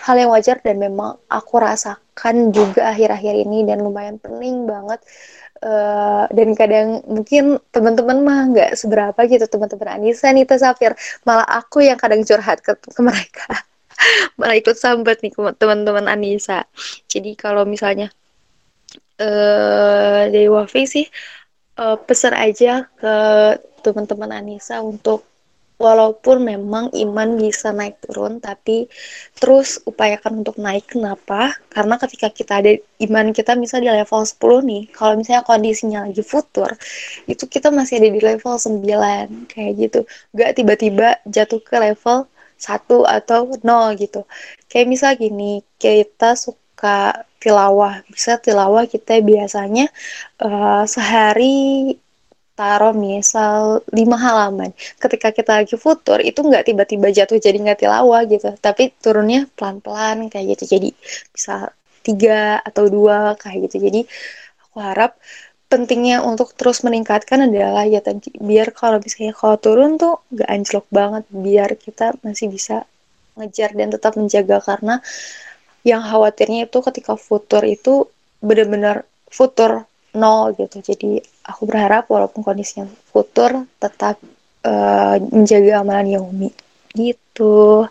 D: hal yang wajar dan memang aku rasakan juga akhir-akhir ini dan lumayan pening banget. Uh, dan kadang mungkin teman-teman mah nggak seberapa gitu teman-teman Anissa Nita Safir malah aku yang kadang curhat ke, ke mereka malah ikut sambat nih teman-teman Anissa. Jadi kalau misalnya uh, dari Wafi sih uh, pesan aja ke teman-teman Anissa untuk walaupun memang iman bisa naik turun tapi terus upayakan untuk naik. Kenapa? Karena ketika kita ada iman kita misalnya di level 10 nih. Kalau misalnya kondisinya lagi futur itu kita masih ada di level 9 kayak gitu. Gak tiba-tiba jatuh ke level satu atau nol gitu. Kayak misal gini, kita suka tilawah. Bisa tilawah kita biasanya uh, sehari taruh misal lima halaman. Ketika kita lagi futur itu nggak tiba-tiba jatuh jadi nggak tilawah gitu, tapi turunnya pelan-pelan kayak gitu. Jadi bisa tiga atau dua kayak gitu. Jadi aku harap pentingnya untuk terus meningkatkan adalah ya tadi biar kalau misalnya kalau turun tuh gak anjlok banget biar kita masih bisa ngejar dan tetap menjaga. Karena yang khawatirnya itu ketika futur itu benar-benar futur nol gitu. Jadi aku berharap walaupun kondisinya futur tetap uh, menjaga amalan yaumi gitu.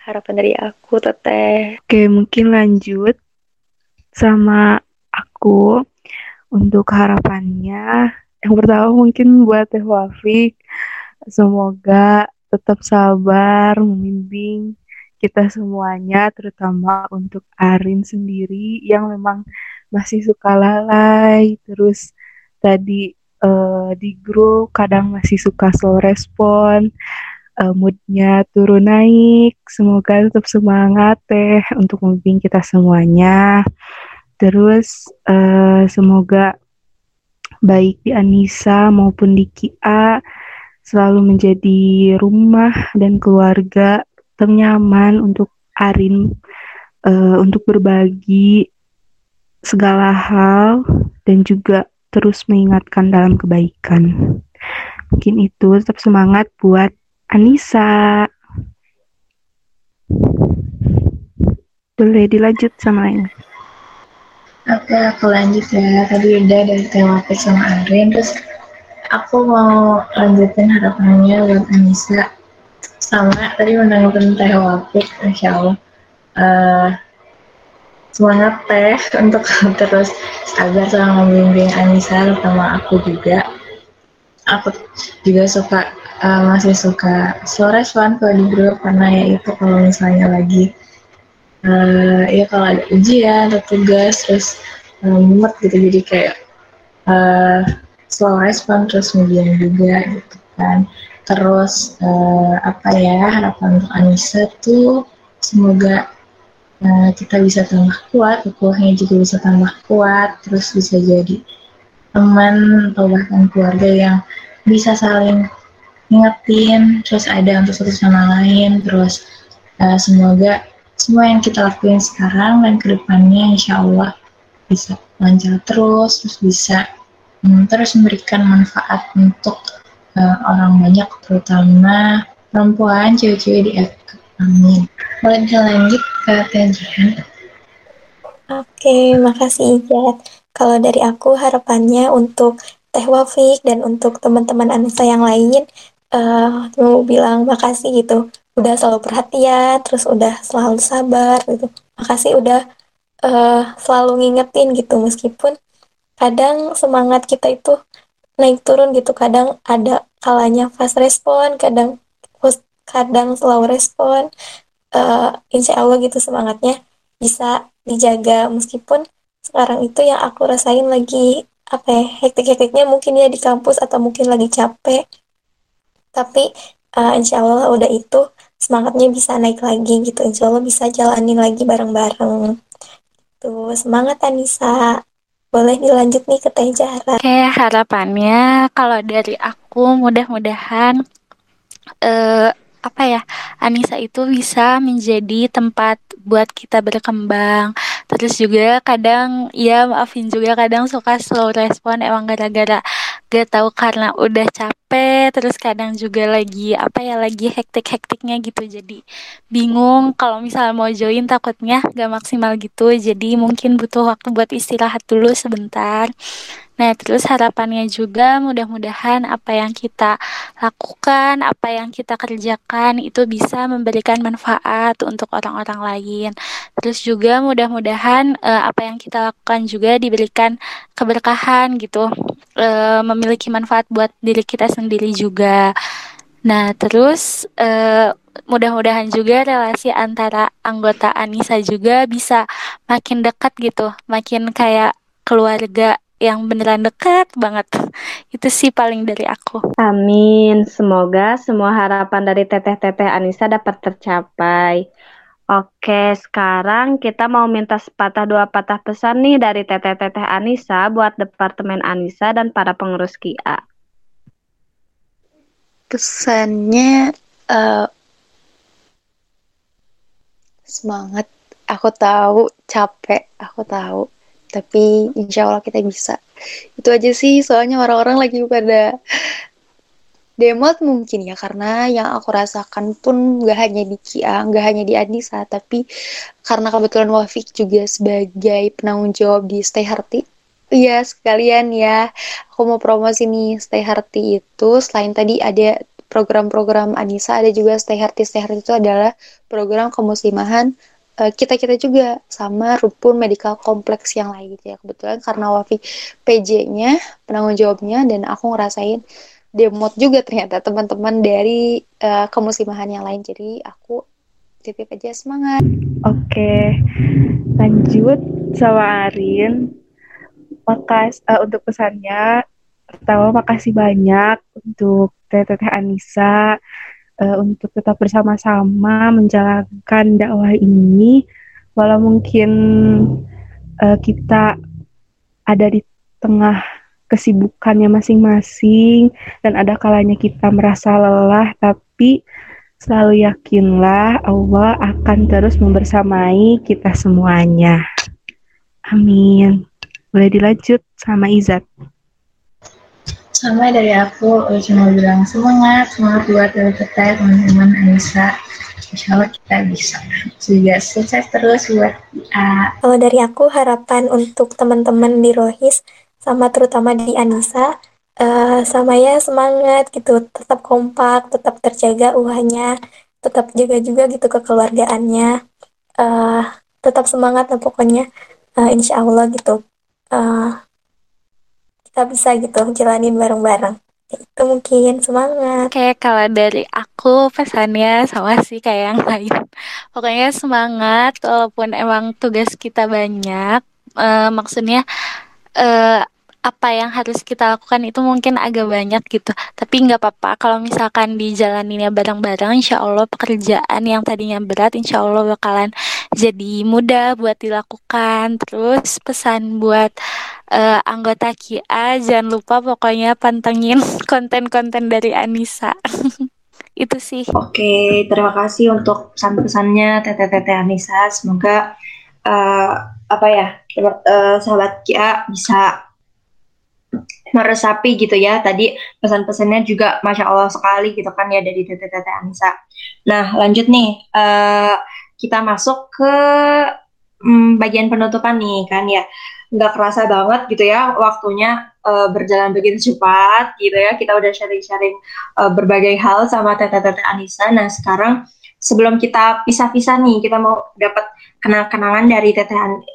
D: Harapan dari aku teteh.
E: Oke mungkin lanjut sama aku untuk harapannya, yang pertama mungkin buat Teh Wafik, semoga tetap sabar membimbing kita semuanya, terutama untuk Arin sendiri yang memang masih suka lalai, terus tadi uh, di grup kadang masih suka slow respon, uh, moodnya turun naik. Semoga tetap semangat teh untuk membimbing kita semuanya. Terus uh, semoga baik di Anissa maupun di Kia selalu menjadi rumah dan keluarga ternyaman untuk Arin uh, untuk berbagi segala hal dan juga terus mengingatkan dalam kebaikan. Mungkin itu tetap semangat buat Anissa. Boleh dilanjut sama lain.
F: Oke, aku lanjut ya. Tadi udah dari tema sama Arin, terus aku mau lanjutin harapannya buat Anissa. Sama, tadi menanggapi Teh Wapik, Insya Allah. Uh, semangat Teh untuk terus sabar sama membimbing Anissa, terutama aku juga. Aku juga suka, uh, masih suka slow respon kalau di grup, karena ya itu kalau misalnya lagi uh, ya kalau ada ujian atau tugas terus um, mumet gitu. Jadi kayak uh, slow respon terus medium juga gitu kan. Terus uh, apa ya harapan untuk Anissa tuh semoga uh, kita bisa tambah kuat ukurannya juga bisa tambah kuat terus bisa jadi teman atau bahkan keluarga yang bisa saling ngingetin terus ada untuk satu sama lain. Terus uh, semoga semua yang kita lakuin sekarang dan ke depannya insya Allah bisa lancar terus, terus bisa um, terus memberikan manfaat untuk uh, orang banyak, terutama perempuan, cewek-cewek di FK. Amin. Boleh kita lanjut ke Tenjian.
G: Oke, makasih Ijat. Kalau dari aku harapannya untuk Teh Wafik dan untuk teman-teman Anissa yang lain, uh, mau bilang makasih gitu udah selalu perhatian, terus udah selalu sabar gitu. Makasih udah uh, selalu ngingetin gitu meskipun kadang semangat kita itu naik turun gitu. Kadang ada kalanya fast respon, kadang kadang slow respon. Uh, insya Allah gitu semangatnya bisa dijaga meskipun sekarang itu yang aku rasain lagi apa ya hektik-hektiknya mungkin ya di kampus atau mungkin lagi capek tapi uh, insya Allah udah itu semangatnya bisa naik lagi gitu. Insya Allah bisa jalanin lagi bareng-bareng. Tuh semangat Anissa. Boleh dilanjut nih ke Teh Jara
H: oke harapannya kalau dari aku mudah-mudahan uh, apa ya Anissa itu bisa menjadi tempat buat kita berkembang. Terus juga kadang ya maafin juga kadang suka slow respon emang gara-gara gak tahu karena udah capek terus kadang juga lagi apa ya lagi hektik-hektiknya gitu. Jadi bingung kalau misalnya mau join takutnya gak maksimal gitu. Jadi mungkin butuh waktu buat istirahat dulu sebentar. Nah, terus harapannya juga mudah-mudahan apa yang kita lakukan, apa yang kita kerjakan itu bisa memberikan manfaat untuk orang-orang lain. Terus juga mudah-mudahan uh, apa yang kita lakukan juga diberikan keberkahan gitu, uh, memiliki manfaat buat diri kita sendiri juga. Nah, terus uh, mudah-mudahan juga relasi antara anggota Anissa juga bisa makin dekat gitu, makin kayak keluarga yang beneran dekat banget. Itu sih paling dari aku.
C: Amin. Semoga semua harapan dari teteh-teteh Anissa dapat tercapai. Oke, sekarang kita mau minta sepatah dua patah pesan nih dari teteh-teteh Anissa buat Departemen Anissa dan para pengurus KIA.
D: Pesannya uh, semangat. Aku tahu capek, aku tahu tapi insya Allah kita bisa itu aja sih soalnya orang-orang lagi pada demot mungkin ya karena yang aku rasakan pun gak hanya di Kia, gak hanya di Anissa, tapi karena kebetulan Wafik juga sebagai penanggung jawab di Stay Hearty. Iya sekalian ya, aku mau promosi nih Stay Hearty itu selain tadi ada program-program Anissa, ada juga Stay Hearty. Stay Hearty itu adalah program kemuslimahan Eh, kita kita juga sama rupun medical kompleks yang lain gitu ya kebetulan karena Wafi PJ-nya penanggung jawabnya dan aku ngerasain demot juga ternyata teman-teman dari uh, kemuslimahan yang lain. Jadi aku titip aja semangat.
E: Oke, lanjut sama Arin. Makas uh, untuk pesannya. Pertama makasih banyak untuk Teteh Anissa uh, untuk tetap bersama-sama menjalankan dakwah ini. Walau mungkin uh, kita ada di tengah kesibukannya masing-masing dan ada kalanya kita merasa lelah tapi selalu yakinlah Allah akan terus membersamai kita semuanya. Amin. Boleh dilanjut sama Izat.
F: Sama dari aku, cuma bilang semangat, semangat buat teteh teman-teman Anissa. Insya Allah kita bisa. Juga sukses terus buat
G: uh, Kalau dari aku, harapan untuk teman-teman di Rohis sama terutama di Anissa uh, sama ya semangat gitu tetap kompak tetap terjaga uhanya tetap jaga juga gitu kekeluargaannya uh, tetap semangat lah pokoknya uh, insya Allah gitu uh, kita bisa gitu jalanin bareng-bareng. Itu mungkin. Semangat.
H: Kayak kalau dari aku pesannya sama sih kayak yang lain. Pokoknya semangat walaupun emang tugas kita banyak. Uh, maksudnya uh, apa yang harus kita lakukan itu mungkin agak banyak gitu. Tapi nggak apa-apa. Kalau misalkan dijalaninnya bareng-bareng insya Allah pekerjaan yang tadinya berat insya Allah bakalan jadi mudah buat dilakukan. Terus pesan buat uh, anggota KIA jangan lupa pokoknya pantengin konten-konten dari Anissa. Itu sih.
B: Oke terima kasih untuk pesan-pesannya teteh-teteh Anissa. Semoga uh, apa ya uh, sahabat KIA bisa meresapi gitu ya tadi pesan-pesannya juga masya Allah sekali gitu kan ya dari Tete Tete Anissa. Nah lanjut nih uh, kita masuk ke um, bagian penutupan nih kan ya nggak kerasa banget gitu ya waktunya uh, berjalan begitu cepat gitu ya kita udah sharing-sharing uh, berbagai hal sama Tete Tete Anissa. Nah sekarang sebelum kita pisah-pisah nih kita mau dapat kenal-kenangan dari Tete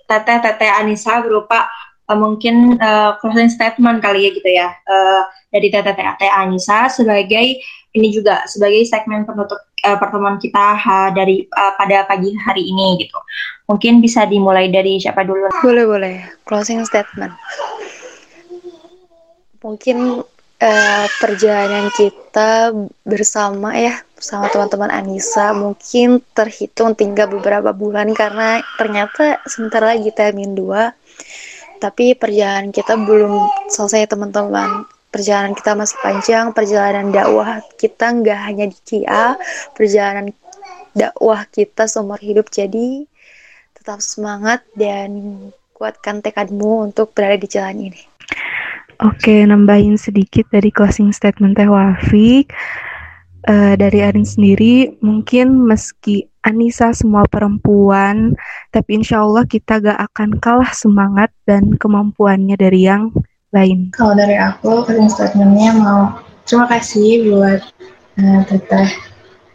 B: Tete Tete Anissa berupa uh, mungkin uh, closing statement kali ya gitu ya uh, dari TTT Anissa sebagai ini juga sebagai segmen penutup uh, pertemuan kita uh, dari uh, pada pagi hari ini gitu. Mungkin bisa dimulai dari siapa dulu?
D: Boleh boleh. Closing statement. Mungkin uh, perjalanan kita bersama ya sama teman-teman Anissa mungkin terhitung tinggal beberapa bulan karena ternyata sebentar lagi termin 2 tapi perjalanan kita belum selesai teman-teman. Perjalanan kita masih panjang perjalanan dakwah kita nggak hanya di KIA perjalanan dakwah kita seumur hidup. Jadi tetap semangat dan kuatkan tekadmu untuk berada di jalan ini.
E: Oke, nambahin sedikit dari closing statement Teh Wafik. Uh, dari Arin sendiri, mungkin meski Anissa semua perempuan, tapi insya Allah kita gak akan kalah semangat dan kemampuannya dari yang lain.
F: Kalau dari aku, closing statementnya mau terima kasih buat uh, Teteh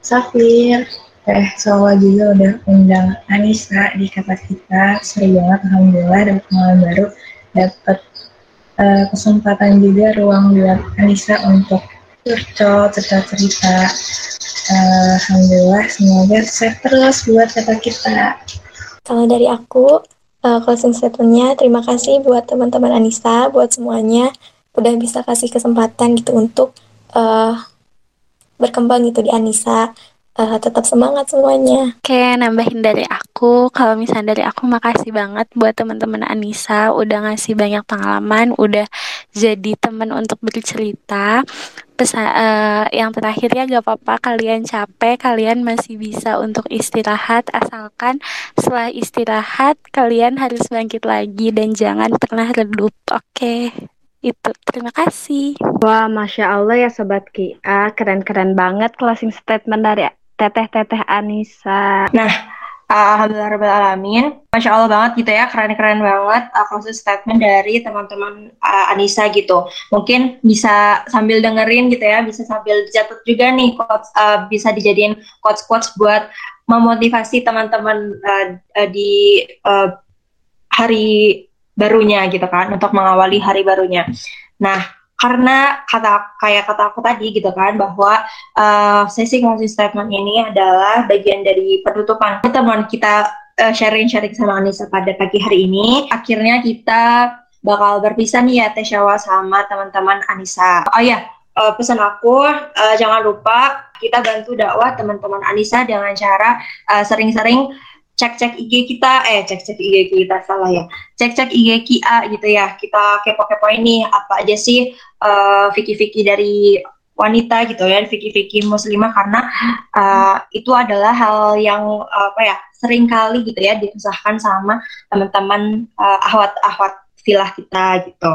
F: Safir, Teh Sawa juga udah undang Anissa di kata kita. Seru banget, Alhamdulillah dapat pengalaman baru, dapat uh, kesempatan juga ruang buat Anissa untuk curcol, cerita-cerita Alhamdulillah, semoga sehat terus buat kata kita.
G: Kalau dari aku, uh, closing statementnya terima kasih buat teman-teman Anissa, buat semuanya udah bisa kasih kesempatan gitu untuk uh, berkembang gitu di Anissa uh, tetap semangat semuanya.
H: Oke, nambahin dari aku, kalau misalnya dari aku makasih banget buat teman-teman Anissa udah ngasih banyak pengalaman, udah jadi teman untuk bercerita. Pesan uh, yang terakhir ya gak apa-apa kalian capek, kalian masih bisa untuk istirahat asalkan setelah istirahat kalian harus bangkit lagi dan jangan pernah redup. Oke itu terima kasih
C: wah masya allah ya sobat Kia keren-keren banget closing statement dari teteh-teteh Anissa.
B: Nah, Alhamdulillah alamin. Masya Allah banget gitu ya, keren-keren banget uh, closing statement dari teman-teman uh, Anissa gitu. Mungkin bisa sambil dengerin gitu ya, bisa sambil jatuh juga nih quotes, uh, bisa dijadiin quotes-quotes buat memotivasi teman-teman uh, uh, di uh, hari barunya gitu kan, untuk mengawali hari barunya. Nah, karena kata kayak kata aku tadi gitu kan bahwa uh, sesi closing statement ini adalah bagian dari penutupan pertemuan kita uh, sharing-sharing sama Anissa pada pagi hari ini. Akhirnya kita bakal berpisah nih ya Teh Syawa sama teman-teman Anissa. Oh ya, uh, pesan aku uh, jangan lupa kita bantu dakwah teman-teman Anissa dengan cara sering-sering uh, cek-cek IG kita, eh cek-cek IG kita salah ya, cek-cek IG KIA gitu ya, kita kepo-kepo ini apa aja sih uh, fiki-fiki dari wanita gitu ya, fiki-fiki muslimah karena uh, itu adalah hal yang apa ya sering kali gitu ya disusahkan sama teman-teman uh, ahwat-ahwat filah kita gitu.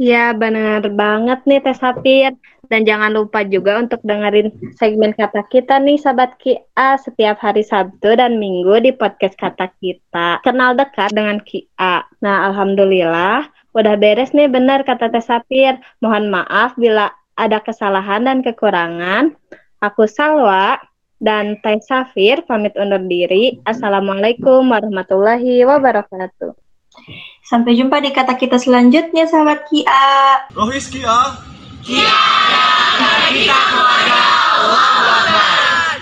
C: Ya benar banget nih Teh Sapir. Dan jangan lupa juga untuk dengerin segmen kata kita nih sahabat Kia setiap hari Sabtu dan Minggu di podcast kata kita. Kenal dekat dengan Kia. Nah Alhamdulillah udah beres nih benar kata Teh Sapir. Mohon maaf bila ada kesalahan dan kekurangan. Aku Salwa dan Teh Safir pamit undur diri. Assalamualaikum warahmatullahi wabarakatuh.
B: Sampai jumpa di kata kita selanjutnya, sahabat Kia.
I: Rohis Kia. Tiada kita keluarga Allah Akbar.